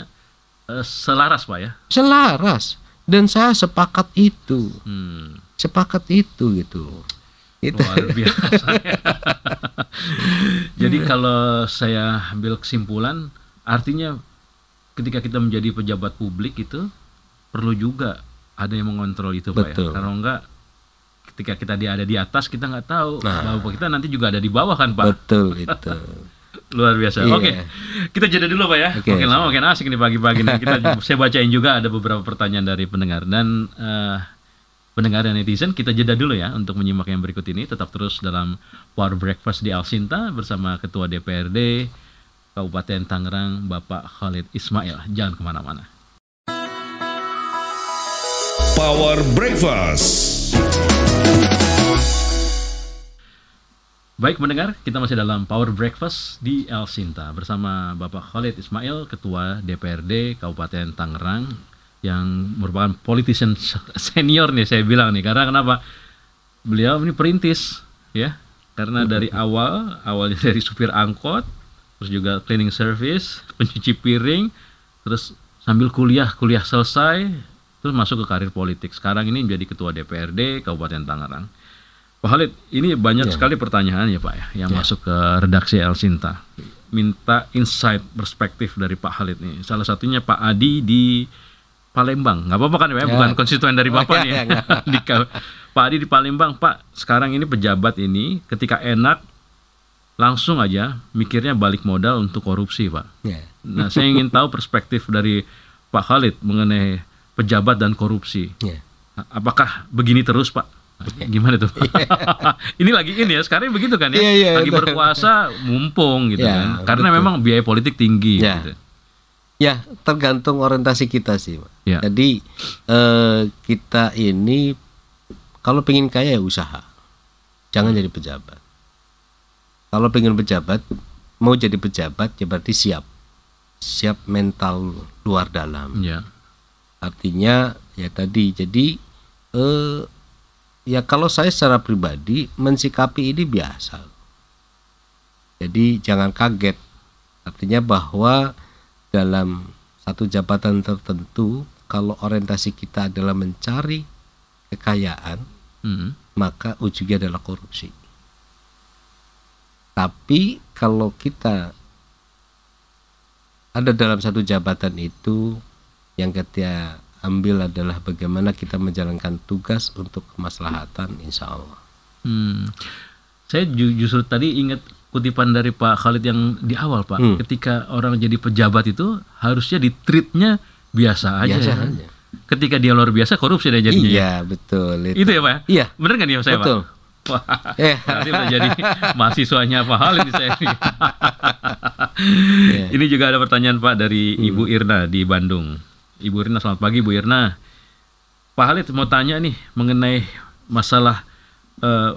eh, selaras Pak ya. selaras dan saya sepakat itu Hmm. Sepakat itu gitu itu Luar biasa. Jadi kalau saya ambil kesimpulan, artinya ketika kita menjadi pejabat publik itu perlu juga ada yang mengontrol itu pak Betul. ya. Kalau enggak, ketika kita di ada di atas kita nggak tahu Nah. bahwa kita nanti juga ada di bawah kan pak. betul itu Luar biasa. Iya. Oke, kita jeda dulu pak ya. Oke. Makin lama makin asik nih pagi-pagi nih. Kita saya bacain juga ada beberapa pertanyaan dari pendengar dan eh, pendengar dan netizen kita jeda dulu ya untuk menyimak yang berikut ini. Tetap terus dalam Power Breakfast di Alsinta bersama Ketua DPRD Kabupaten Tangerang Bapak Khalid Ismail. Jangan ke mana-mana. Power Breakfast. Baik mendengar, kita masih dalam Power Breakfast di El Sinta bersama Bapak Khalid Ismail, Ketua DPRD Kabupaten Tangerang yang merupakan politician senior nih saya bilang nih. Karena kenapa? Beliau ini perintis ya. Karena dari awal awalnya dari supir angkot terus juga cleaning service pencuci piring terus sambil kuliah kuliah selesai terus masuk ke karir politik. Sekarang ini menjadi ketua DPRD Kabupaten Tangerang. Pak Khalid, ini banyak sekali pertanyaan ya Pak ya yang masuk ke redaksi El Sinta. Minta insight perspektif dari Pak Khalid nih. Salah satunya Pak Adi di Palembang. Nggak apa-apa kan ya, Ya. bukan konstituen dari Bapak ya, nih. ya, ya. Di Pak Adi di Palembang, Pak. Sekarang ini pejabat ini ketika enak langsung aja mikirnya balik modal untuk korupsi, Pak. ya Nah, saya ingin tahu perspektif dari Pak Khalid mengenai pejabat dan korupsi. ya Apakah begini terus, Pak? Gimana tuh? ini lagi ini ya, sekarang begitu kan ya. Iya, iya, lagi betul. berkuasa mumpung gitu Iya, kan. Karena betul. memang biaya politik tinggi Ya. gitu. ya tergantung orientasi kita sih Pak. Ya. jadi eh, kita ini kalau pengen kaya ya usaha. Jangan jadi pejabat. Kalau pengen pejabat mau jadi pejabat ya berarti siap. Siap mental luar dalam. Ya. artinya ya tadi jadi eh ya kalau saya secara pribadi mensikapi ini biasa. Jadi jangan kaget. Artinya bahwa dalam satu jabatan tertentu kalau orientasi kita adalah mencari kekayaan Hmm. maka ujungnya adalah korupsi tapi kalau kita ada dalam satu jabatan itu yang kita ambil adalah bagaimana kita menjalankan tugas untuk kemaslahatan insya Allah Hmm. Saya ju- justru tadi ingat kutipan dari Pak Khalid yang di awal Pak. Hmm. Ketika orang jadi pejabat itu harusnya di treatnya biasa aja. Biasa ya. aja. Ketika dia luar biasa korupsi dia jadinya. ya. iya betul itu, Itu ya Pak? ya? Iya. Bener kan ya saya betul Pak? Wah. Eh. Nanti udah jadi mahasiswanya Pak Khalid nih saya. Iya. Ini juga ada pertanyaan Pak dari Hmm. Ibu Irna di Bandung. Ibu Irna selamat pagi Bu Irna. Pak Khalid mau tanya nih mengenai masalah eh,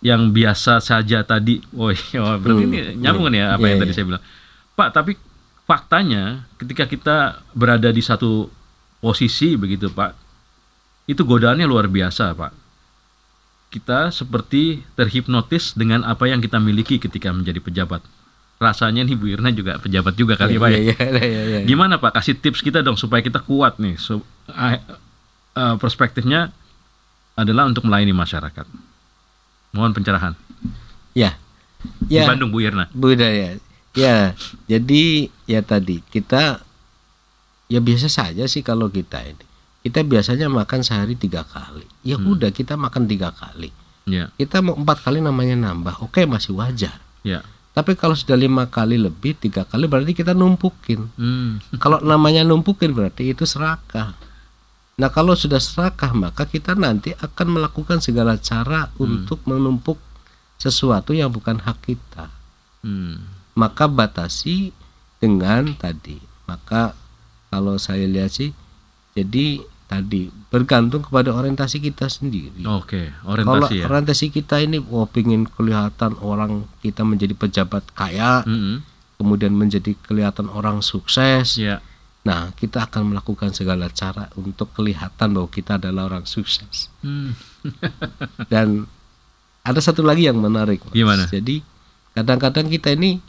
yang biasa saja tadi. Oh, iya, berarti Hmm. ini nyambung nih ya apa Iya, yang tadi iya. saya bilang. Pak, tapi faktanya ketika kita berada di satu posisi begitu Pak, itu godaannya luar biasa Pak. Kita seperti terhipnotis dengan apa yang kita miliki ketika menjadi pejabat. Rasanya nih Bu Irna juga pejabat juga kali Pak ya. Iya, iya, iya, iya. Gimana Pak? Kasih tips kita dong supaya kita kuat nih. So, eh, perspektifnya adalah untuk melayani masyarakat. Mohon pencerahan. ya Di ya Bandung Bu Irna. budaya ya jadi ya tadi kita ya biasa saja sih kalau kita ini. Kita biasanya makan sehari tiga kali. Ya Hmm. udah kita makan tiga kali. Ya, kita mau empat kali namanya nambah oke masih wajar. Ya. tapi kalau sudah lima kali lebih tiga kali berarti kita numpukin. Hmm. kalau namanya numpukin berarti itu serakah. Nah kalau sudah serakah maka kita nanti akan melakukan segala cara untuk menumpuk sesuatu yang bukan hak kita. Hmm. Maka batasi dengan tadi maka kalau saya lihat sih jadi tadi bergantung kepada orientasi kita sendiri Oke, kalau orientasi ya. orientasi kita ini wah pingin kelihatan orang kita menjadi pejabat kaya Mm-mm. kemudian menjadi kelihatan orang sukses Ya. nah kita akan melakukan segala cara untuk kelihatan bahwa kita adalah orang sukses Hmm. dan ada satu lagi yang menarik Mas. Gimana? jadi kadang-kadang kita ini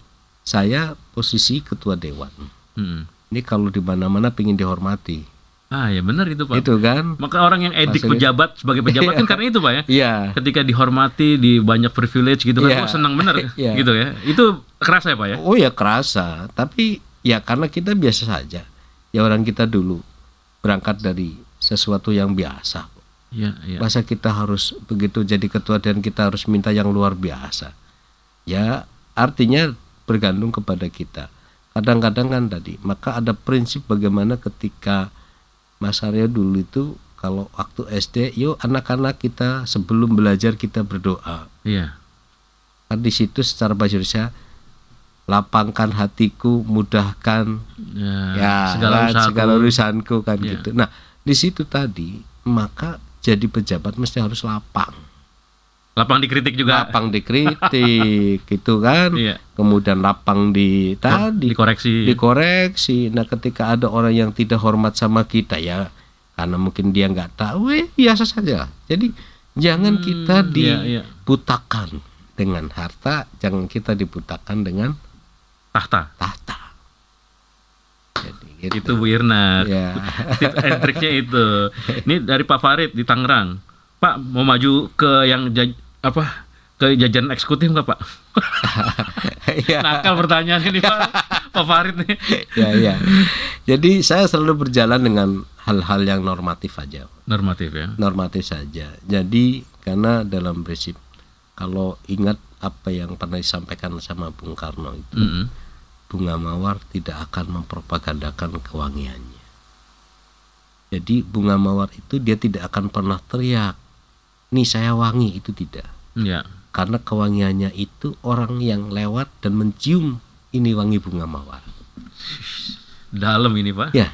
saya posisi ketua dewan. Mm. Ini kalau di mana-mana pengen dihormati. Ah ya benar itu pak. Itu kan? Maka orang yang edik Maksudnya- pejabat sebagai pejabat kan karena itu pak ya. Iya. Ketika dihormati di banyak privilege gitu kan, Iya. wah senang bener Iya. gitu ya. Itu kerasa ya pak ya. Oh ya kerasa, tapi ya karena kita biasa saja. Ya orang kita dulu berangkat dari sesuatu yang biasa. Iya iya. Masa kita harus begitu jadi ketua dan kita harus minta yang luar biasa. Ya artinya bergantung kepada kita. Kadang-kadang kan tadi, maka ada prinsip bagaimana ketika Mas Aryo dulu itu kalau waktu SD, yuk anak-anak kita sebelum belajar kita berdoa. Iya. Kan di situ secara bahasa Indonesia lapangkan hatiku, mudahkan Ya, ya segala kan, usahaku. segala urusanku kan Iya. gitu. Nah, di situ tadi maka jadi pejabat mesti harus lapang. Lapang dikritik juga. Lapang dikritik gitu kan. Iya. Kemudian lapang di tadi Dikoreksi. dikoreksi. Nah, ketika ada orang yang tidak hormat sama kita ya karena mungkin dia nggak tahu, eh, biasa saja. Jadi jangan Hmm, kita iya, iya. dibutakan dengan harta, jangan kita dibutakan dengan tahta. tahta. Jadi gitu. Itu Bu Irna. Ya. Tips and triknya itu. Ini dari Pak Farid di Tangerang. Pak mau maju ke yang apa? Ke jajaran eksekutif nggak Pak? ya, Nakal pertanyaan ini Pak. Pak Farid nih. ya, ya. Jadi saya selalu berjalan dengan hal-hal yang normatif aja, Normatif ya. normatif saja. Jadi karena dalam prinsip kalau ingat apa yang pernah disampaikan sama Bung Karno itu, Mm-mm. bunga mawar tidak akan mempropagandakan kewangiannya. Jadi bunga mawar itu dia tidak akan pernah teriak, nih saya wangi itu tidak. Ya. Karena kewangiannya itu orang yang lewat dan mencium ini wangi bunga mawar. Dalam ini Pak. Ya,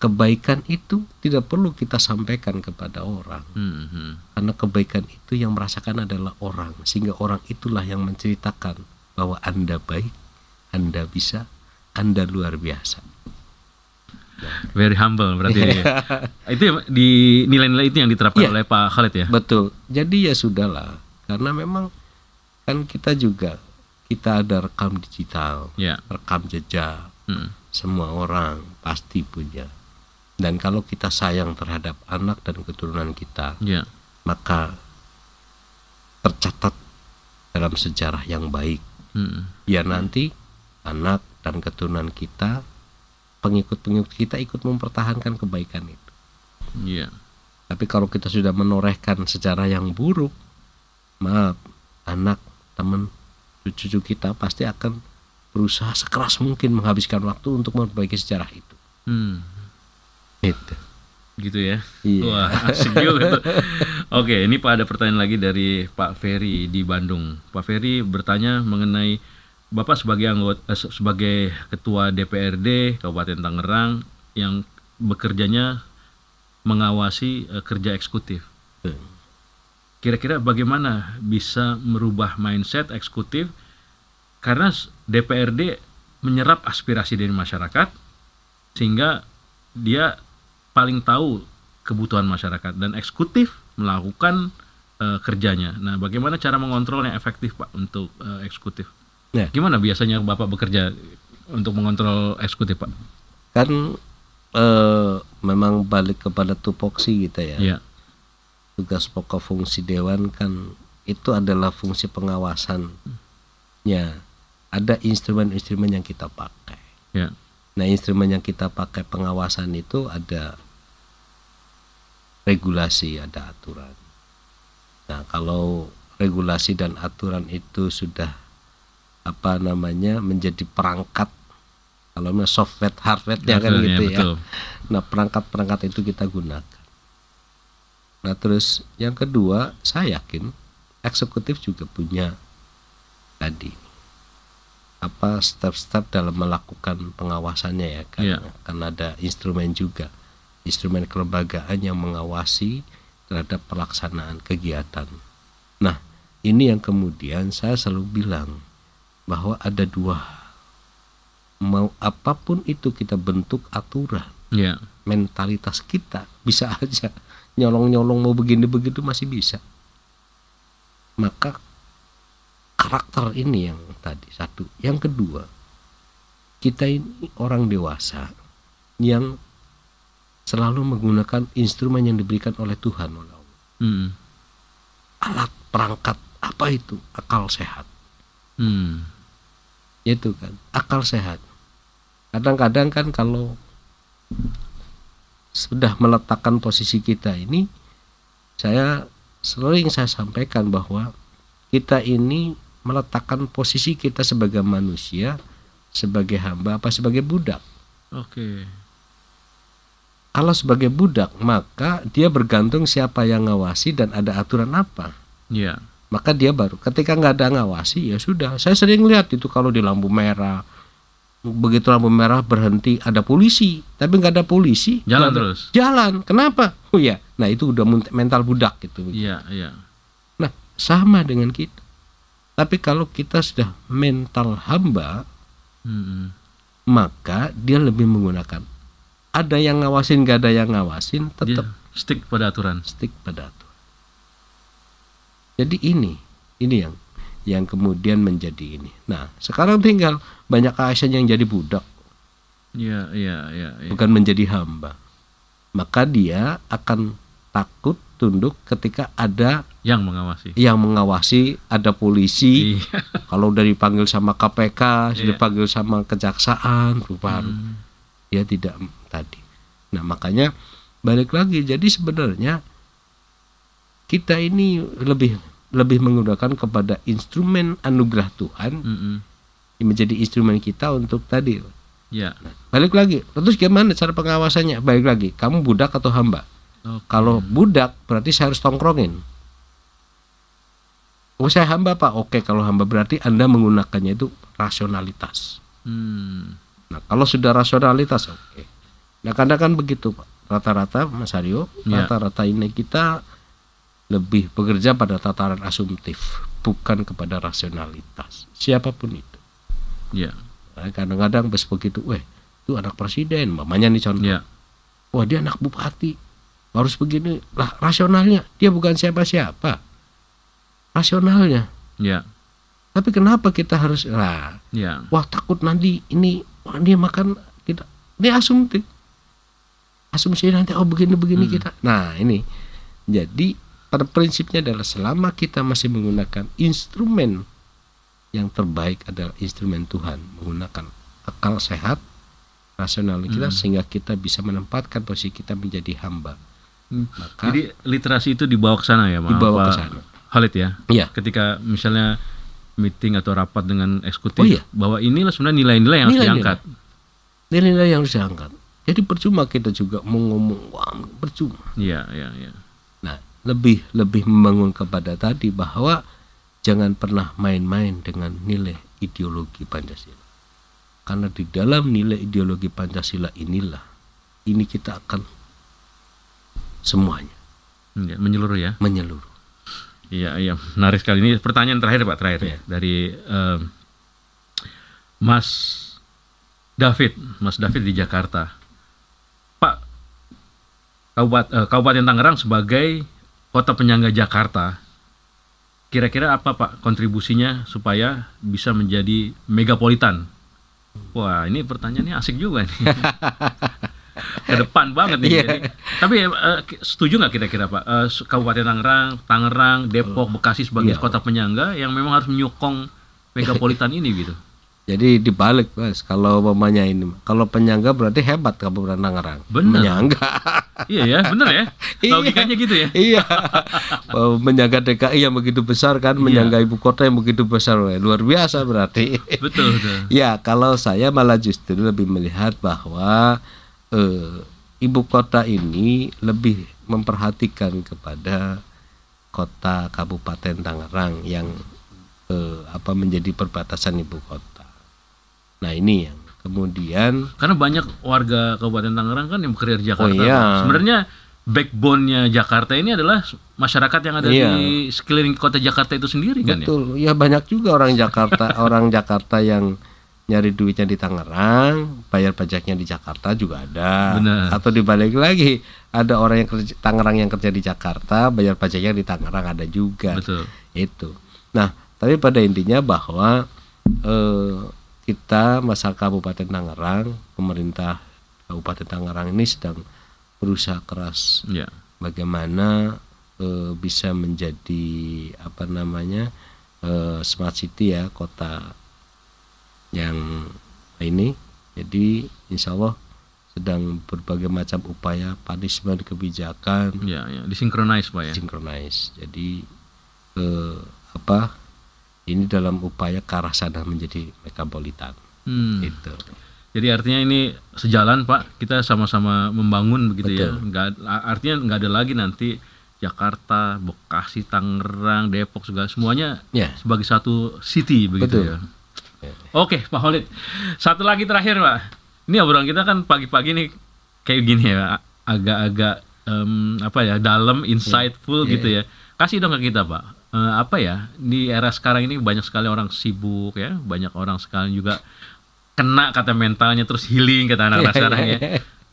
kebaikan itu tidak perlu kita sampaikan kepada orang. Mhm. Karena kebaikan itu yang merasakan adalah orang. Sehingga orang itulah yang menceritakan bahwa Anda baik, Anda bisa, Anda luar biasa. Very humble berarti. ya. itu ya, di nilai-nilai itu yang diterapkan Iya. oleh Pak Khalid ya. Betul. Jadi ya sudahlah. Karena memang kan kita juga kita ada rekam digital, Ya. rekam jejak. Mm. Semua orang pasti punya. Dan kalau kita sayang terhadap anak dan keturunan kita, Ya. maka tercatat dalam sejarah yang baik. Mm. Biar nanti anak dan keturunan kita, pengikut-pengikut kita ikut mempertahankan kebaikan itu. Iya. Tapi kalau kita sudah menorehkan sejarah yang buruk, maaf, anak, teman, cucu-cucu kita pasti akan berusaha sekeras mungkin menghabiskan waktu untuk memperbaiki sejarah itu. Hmm. Itu. Gitu ya. Iya. Wah, asik juga. Oke, ini Pak ada pertanyaan lagi dari Pak Ferry di Bandung. Pak Ferry bertanya mengenai Bapak sebagai anggota eh, se- sebagai ketua DPRD Kabupaten Tangerang yang bekerjanya mengawasi eh, kerja eksekutif. Kira-kira bagaimana bisa merubah mindset eksekutif karena DPRD menyerap aspirasi dari masyarakat sehingga dia paling tahu kebutuhan masyarakat dan eksekutif melakukan eh, kerjanya. Nah, bagaimana cara mengontrol yang efektif Pak untuk eh, eksekutif? Ya. Gimana biasanya Bapak bekerja untuk mengontrol eksekutif Pak? Kan eh, memang balik kepada tupoksi kita ya. Iya. tugas pokok fungsi dewan kan itu adalah fungsi pengawasannya. Ada instrumen-instrumen yang kita pakai. Ya. Nah, instrumen yang kita pakai pengawasan itu ada regulasi, ada aturan. Nah, kalau regulasi dan aturan itu sudah apa namanya menjadi perangkat kalau namanya software hardware-nya kan Hardware-nya, gitu ya. betul. Nah, perangkat-perangkat itu kita gunakan. Nah, terus yang kedua, saya yakin eksekutif juga punya tadi apa step-step dalam melakukan pengawasannya ya kan. Iya. Kan ada instrumen juga. Instrumen kelembagaan yang mengawasi terhadap pelaksanaan kegiatan. Nah, ini yang kemudian saya selalu bilang bahwa ada dua hal. mau apa pun itu kita bentuk aturan Ya. mentalitas kita bisa aja nyolong-nyolong mau begini begitu masih bisa maka karakter ini yang tadi satu yang kedua kita ini orang dewasa yang selalu menggunakan instrumen yang diberikan oleh Tuhan oleh Allah. Hmm. Alat perangkat apa itu? Akal sehat. Hmm. Itu kan, akal sehat. Kadang-kadang kan kalau sudah meletakkan posisi kita ini saya sering saya sampaikan bahwa kita ini meletakkan posisi kita sebagai manusia sebagai hamba apa sebagai budak Oke. kalau sebagai budak maka dia bergantung siapa yang ngawasi dan ada aturan apa Iya. Maka dia baru ketika nggak ada ngawasi ya sudah. Saya sering lihat itu kalau di lampu merah. Begitu lampu merah berhenti ada polisi. Tapi nggak ada polisi Jalan terus. jalan. Kenapa? Oh ya nah itu udah men- mental budak gitu. Iya, iya. nah sama dengan kita. Tapi kalau kita sudah mental hamba Hmm. maka dia lebih menggunakan. Ada yang ngawasin nggak ada yang ngawasin Dia tetap stick pada aturan. stick pada aturan jadi ini ini yang yang kemudian menjadi ini nah sekarang tinggal banyak ASN yang jadi budak Iya, iya, iya. iya. bukan menjadi hamba maka dia akan takut tunduk ketika ada Yang mengawasi. yang mengawasi ada polisi Iya. kalau udah dipanggil sama KPK sudah Iya. dipanggil sama kejaksaan baru Hmm. dia tidak tadi nah makanya balik lagi jadi sebenarnya kita ini lebih lebih menggunakan kepada instrumen anugerah Tuhan Mm-mm. yang menjadi instrumen kita untuk tadi Iya. balik lagi terus gimana cara pengawasannya balik lagi kamu budak atau hamba Oke. kalau budak berarti saya harus tongkrongin oh saya hamba pak oke kalau hamba berarti anda menggunakannya itu rasionalitas Hmm. Nah, kalau sudah rasionalitas oke. Nah, kadang kan begitu, Pak. Rata-rata Mas Aryo, Ya. rata-rata ini kita lebih bekerja pada tataran asumtif, bukan kepada rasionalitas. Siapa pun itu. Iya. Nah, kadang-kadang bes begitu, weh, itu anak presiden, mamanya nih contoh. Iya. Wah, dia anak bupati. Harus begini. Lah, rasionalnya dia bukan siapa-siapa. Rasionalnya. Iya. Tapi kenapa kita harus nah, Iya. wah takut nanti ini wah, dia makan kita ini asumtif asumsi nanti oh begini begini Hmm. kita nah ini jadi pada prinsipnya adalah selama kita masih menggunakan instrumen yang terbaik adalah instrumen Tuhan menggunakan akal sehat rasional kita Hmm. sehingga kita bisa menempatkan posisi kita menjadi hamba Hmm. maka Jadi literasi itu dibawa ke sana ya, Pak? dibawa ke sana Khalid ya. iya Ketika misalnya meeting atau rapat dengan eksekutif Oh, iya. bahwa inilah sebenarnya nilai-nilai yang harus Nilai-nilai. diangkat. nilai-nilai yang harus diangkat jadi percuma kita juga mau ngomong wah percuma Iya, iya, iya. Lebih lebih membangun kepada tadi bahwa jangan pernah main-main dengan nilai ideologi Pancasila. Karena di dalam nilai ideologi Pancasila inilah ini kita akan semuanya Iya, menyeluruh ya. menyeluruh. Iya, iya, menarik sekali ini pertanyaan terakhir Pak, terakhir Iya. ya dari em, Mas David, Mas David di Jakarta. Pak, Kabupaten, eh, Kabupaten Tangerang sebagai kota penyangga Jakarta, kira-kira apa Pak kontribusinya supaya bisa menjadi megapolitan? Wah, ini pertanyaannya asik juga nih. Ke depan banget nih. Jadi, tapi ki- setuju nggak kira-kira Pak su- Kabupaten Tangerang, Tangerang, Depok, Bekasi sebagai Iya. kota penyangga yang memang harus menyokong megapolitan ini gitu? Jadi dibalik Mas, kalau umpamanya ini, kalau penyangga berarti hebat Kabupaten Tangerang. Benar. Menyangga. iya ya, bener ya. Iya. Logikanya gitu ya. iya. Menyangga DKI yang begitu besar kan, Iya. menyangga ibu kota yang begitu besar, luar biasa berarti. Betul, betul. Ya, kalau saya malah justru lebih melihat bahwa eh, ibu kota ini lebih memperhatikan kepada kota Kabupaten Tangerang yang eh, apa menjadi perbatasan ibu kota. Nah, ini yang kemudian Karena banyak warga Kabupaten Tangerang kan yang bekerja di Jakarta. Oh, iya. Sebenarnya backbone-nya Jakarta ini adalah masyarakat yang ada Iya. di sekeliling kota Jakarta itu sendiri kan ya. betul, ya banyak juga orang Jakarta, orang Jakarta yang nyari duitnya di Tangerang, bayar pajaknya di Jakarta juga ada. Benar. Atau dibalik lagi, ada orang yang kerja Tangerang yang kerja di Jakarta, bayar pajaknya di Tangerang ada juga. Betul. Itu. Nah, tapi pada intinya bahwa eh, kita masyarakat Kabupaten Tangerang, pemerintah Kabupaten Tangerang ini sedang berusaha keras Ya. bagaimana eh, bisa menjadi apa namanya eh, smart city ya kota yang ini jadi insya Allah sedang berbagai macam upaya punishment kebijakan Ya, ya, disinkronize Pak ya. synchronize jadi eh, apa ini dalam upaya ke arah sana menjadi metropolitan Hmm. gitu Jadi artinya ini sejalan Pak, kita sama-sama membangun begitu ya. Betul. Nggak, artinya nggak ada lagi nanti Jakarta, Bekasi, Tangerang, Depok segala semuanya ya sebagai satu city begitu Betul. ya. Oke Pak Holid, satu lagi terakhir Pak. Ini obrolan kita kan pagi-pagi nih kayak gini ya, agak-agak em, apa ya dalam, insightful Iya. gitu ya. Kasih dong ke kita Pak. Eh, apa ya di era sekarang ini banyak sekali orang sibuk ya, banyak orang sekarang juga kena kata mentalnya terus healing kata anak-anak sekarang ya.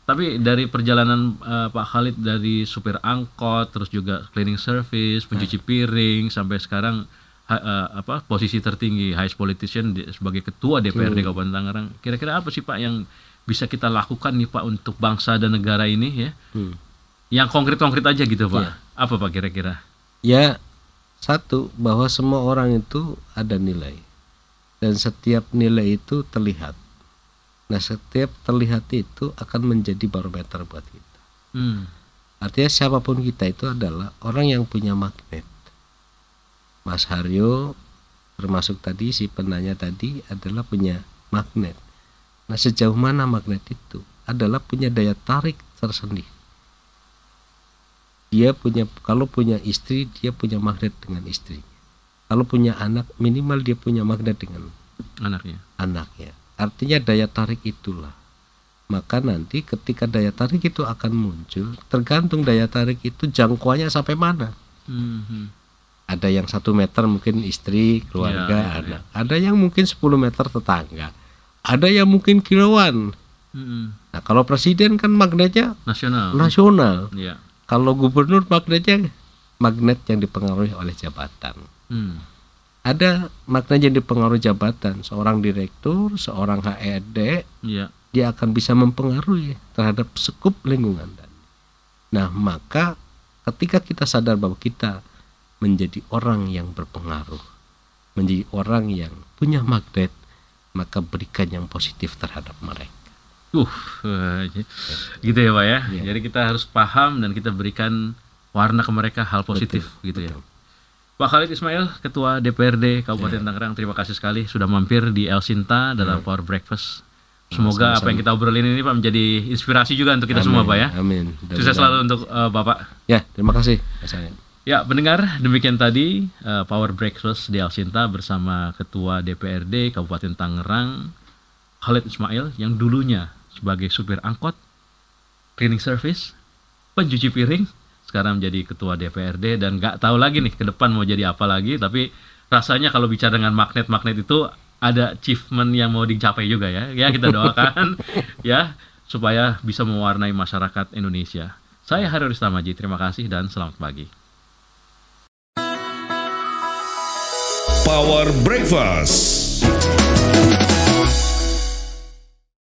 Tapi dari perjalanan eh, Pak Khalid dari supir angkot, terus juga cleaning service, pencuci piring, sampai sekarang ha- eh, apa posisi tertinggi highest politician di- sebagai ketua DPRD Kabupaten Tangerang. Kira-kira apa sih Pak yang bisa kita lakukan nih Pak untuk bangsa dan negara ini ya? Hmm. Yang konkret-konkret aja gitu Pak. Apa Pak kira-kira? Ya, satu bahwa semua orang itu ada nilai. Dan setiap nilai itu terlihat. Nah, setiap terlihat itu akan menjadi barometer buat kita. Hmm. Artinya siapa pun kita itu adalah orang yang punya magnet. Mas Haryo termasuk tadi si penanya tadi adalah punya magnet. Nah, sejauh mana magnet itu adalah punya daya tarik tersendiri. Dia punya kalau punya istri, dia punya magnet dengan istri. Kalau punya anak, minimal dia punya magnet dengan Anaknya. anaknya. Artinya daya tarik itulah. Maka nanti ketika daya tarik itu akan muncul, tergantung daya tarik itu jangkauannya sampai mana. Hmm, hmm. Ada yang satu meter mungkin istri, keluarga, Ya, ya, anak. Ada yang mungkin 10 meter tetangga. Ada yang mungkin kiloan. Hmm, Nah kalau presiden kan magnetnya Nasional. nasional. Ya. Kalau gubernur magnetnya magnet yang dipengaruhi oleh jabatan. Hmm. Ada magnet yang dipengaruhi jabatan. Seorang direktur, seorang HRD, Ya. dia akan bisa mempengaruhi terhadap sekup lingkungan tadi. Nah, maka ketika kita sadar bahwa kita menjadi orang yang berpengaruh, menjadi orang yang punya magnet, maka berikan yang positif terhadap mereka. Uh, gitu ya Pak ya. Iya. Jadi kita harus paham dan kita berikan warna ke mereka hal positif gitu ya. Pak Khalid Ismail, Ketua DPRD Kabupaten Tangerang, terima kasih sekali sudah mampir di El Sinta dalam Power Breakfast. Semoga apa yang kita obrolin ini Pak menjadi inspirasi juga untuk kita semua Pak ya. Amin. Sukses selalu untuk eh, Bapak. Ya, terima kasih. Ya, pendengar, demikian tadi eh, Power Breakfast di El Sinta bersama Ketua DPRD Kabupaten Tangerang, Khalid Ismail yang dulunya sebagai supir angkot, cleaning service, pencuci piring, sekarang menjadi Ketua DPRD dan nggak tahu lagi nih ke depan mau jadi apa lagi, tapi rasanya kalau bicara dengan magnet-magnet itu ada achievement yang mau dicapai juga ya. Ya kita doakan ya supaya bisa mewarnai masyarakat Indonesia. Saya Hario Ristamaji, terima kasih dan selamat pagi. Power Breakfast.